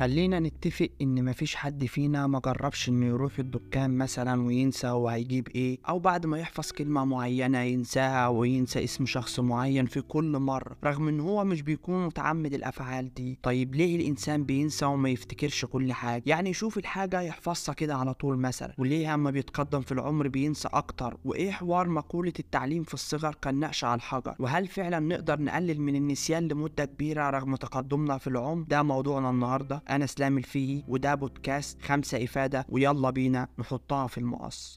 خلينا نتفق إن مفيش حد فينا ما جربش إنه يروح الدكان مثلا وينسى هو هيجيب إيه أو بعد ما يحفظ كلمة معينة ينساها وينسى اسم شخص معين في كل مرة رغم إن هو مش بيكون متعمد الأفعال دي. طيب ليه الإنسان بينسى وما يفتكرش كل حاجة؟ يعني يشوف الحاجة يحفظها كده على طول مثلا وليه اما بيتقدم في العمر بينسى أكتر؟ وإيه حوار مقولة التعليم في الصغر كالنقش على الحجر؟ وهل فعلا نقدر نقلل من النسيان لمدة كبيرة رغم تقدمنا في العمر؟ ده موضوعنا النهاردة. أنا اسلام الفيهي وده بودكاست خمسة إفادة ويلا بينا نحطها في المقص.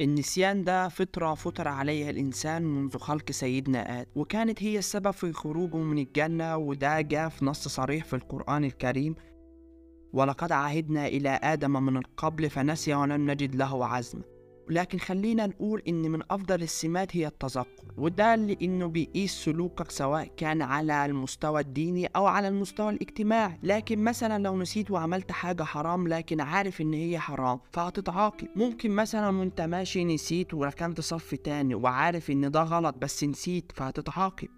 النسيان ده فطرة فطر عليها الإنسان منذ خلق سيدنا آدم وكانت هي السبب في خروجه من الجنة وده جاء في نص صريح في القرآن الكريم. ولقد عهدنا إلى آدم من قبل فنسي ولم نجد له عزما لكن خلينا نقول إن من أفضل السمات هي التذكر وده لأنه بيقيس سلوكك سواء كان على المستوى الديني أو على المستوى الاجتماعي. لكن مثلا لو نسيت وعملت حاجة حرام لكن عارف إن هي حرام فهتتعاقب. ممكن مثلا وأنت ماشي نسيت وركنت صف تاني وعارف إن ده غلط بس نسيت فهتتعاقب.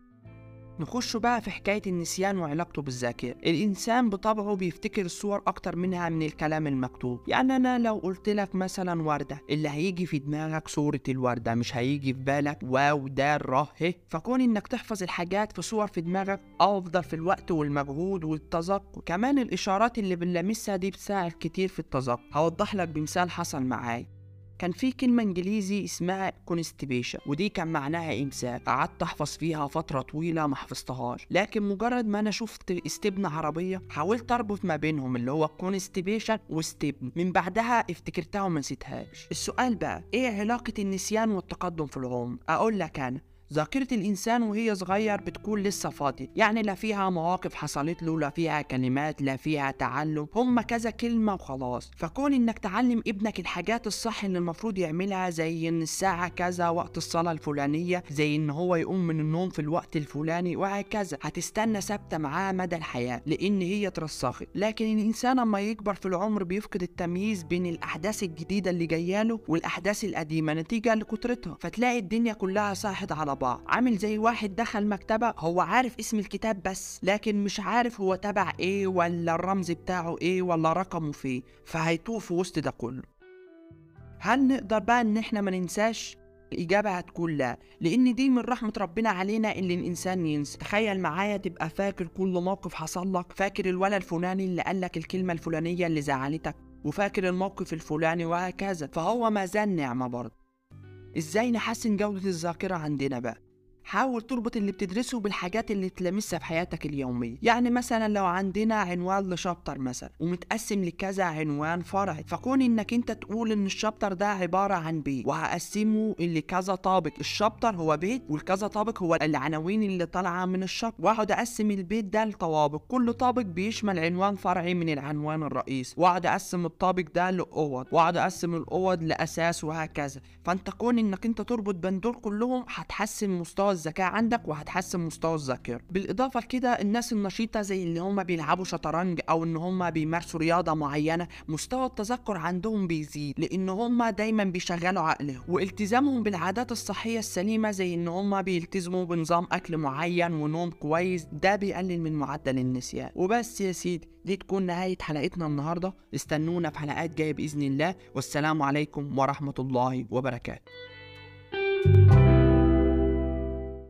نخش بقى في حكاية النسيان وعلاقته بالذاكرة. الإنسان بطبعه بيفتكر الصور أكتر منها من الكلام المكتوب. يعني أنا لو قلت لك مثلا وردة اللي هيجي في دماغك صورة الوردة مش هيجي في بالك واو دال ره فكون إنك تحفظ الحاجات في صور في دماغك أفضل في الوقت والمجهود والتذكر كمان الإشارات اللي بنلمسها دي بتساعد كتير في التذكر هوضح لك بمثال حصل معايا. كان في كلمة إنجليزي اسمها constipation ودي كان معناها إمساك. قعدت أحفظ فيها فترة طويلة ما حفظتهاش. لكن مجرد ما أنا شفت استبن عربية حاولت أربط ما بينهم اللي هو constipation واستبن. من بعدها افتكرتها وما نسيتهاش. السؤال بقى إيه علاقة النسيان والتقدم في العمر؟ أقول لك أنا ذاكرة الإنسان وهي صغير بتكون لسه فاضية يعني لا فيها مواقف حصلت له لا فيها كلمات لا فيها تعلم. هم كذا كلمة وخلاص. فكون إنك تعلم ابنك الحاجات الصح اللي المفروض يعملها زي إن الساعة كذا وقت الصلاة الفلانية زي إن هو يقوم من النوم في الوقت الفلاني وهكذا. هتستنى ثابتة معاه مدى الحياة لأن هي اترسخت لكن الإنسان أما يكبر في العمر بيفقد التمييز بين الأحداث الجديدة اللي جاياله والأحداث القديمة نتيجة لكترتها. فتلاقي الدنيا كلها صاحت على بعض عامل زي واحد دخل مكتبة هو عارف اسم الكتاب بس لكن مش عارف هو تبع إيه ولا الرمز بتاعه إيه ولا رقمه فيه فهيتوه في وسط ده كله. هل نقدر بقى إن إحنا ما ننساش؟ الإجابة هتكون لا لأن دي من رحمة ربنا علينا إن الإنسان ينسى. تخيل معايا تبقى فاكر كل موقف حصل لك فاكر الولد الفلاني اللي قالك الكلمة الفلانية اللي زعلتك وفاكر الموقف الفلاني وهكذا. فهو ما زال نعمة برضه. إزاي نحسن جودة الذاكرة عندنا بقى؟ حاول تربط اللي بتدرسه بالحاجات اللي تلامسها في حياتك اليومية. يعني مثلا لو عندنا عنوان لشابتر مثلا ومتقسم لكذا عنوان فرعي فكون إنك أنت تقول إن الشابتر ده عبارة عن بيت وهقسمه لكذا طابق. الشابتر هو بيت والكذا طابق هو العناوين اللي طالعة من الشابتر. وأقعد أقسم البيت ده لطوابق. كل طابق بيشمل عنوان فرعي من العنوان الرئيسي. وأقعد أقسم الطابق ده لأوض. وأقعد أقسم الأوض لأساس وهكذا. فأنت كون إنك أنت تربط بين دول كلهم هتحسن مستوى الذكاء عندك وهتحسن مستوى الذاكرة. بالإضافة لكده الناس النشيطة زي اللي هم بيلعبوا شطرنج أو إن هم بيمارسوا رياضة معينة مستوى التذكر عندهم بيزيد لأن هم دايما بيشغلوا عقلهم. والتزامهم بالعادات الصحية السليمة زي إن هم بيلتزموا بنظام أكل معين ونوم كويس ده بيقلل من معدل النسيان. وبس يا سيدي دي تكون نهاية حلقتنا النهاردة. استنونا في حلقات جاية بإذن الله. والسلام عليكم ورحمة الله وبركاته.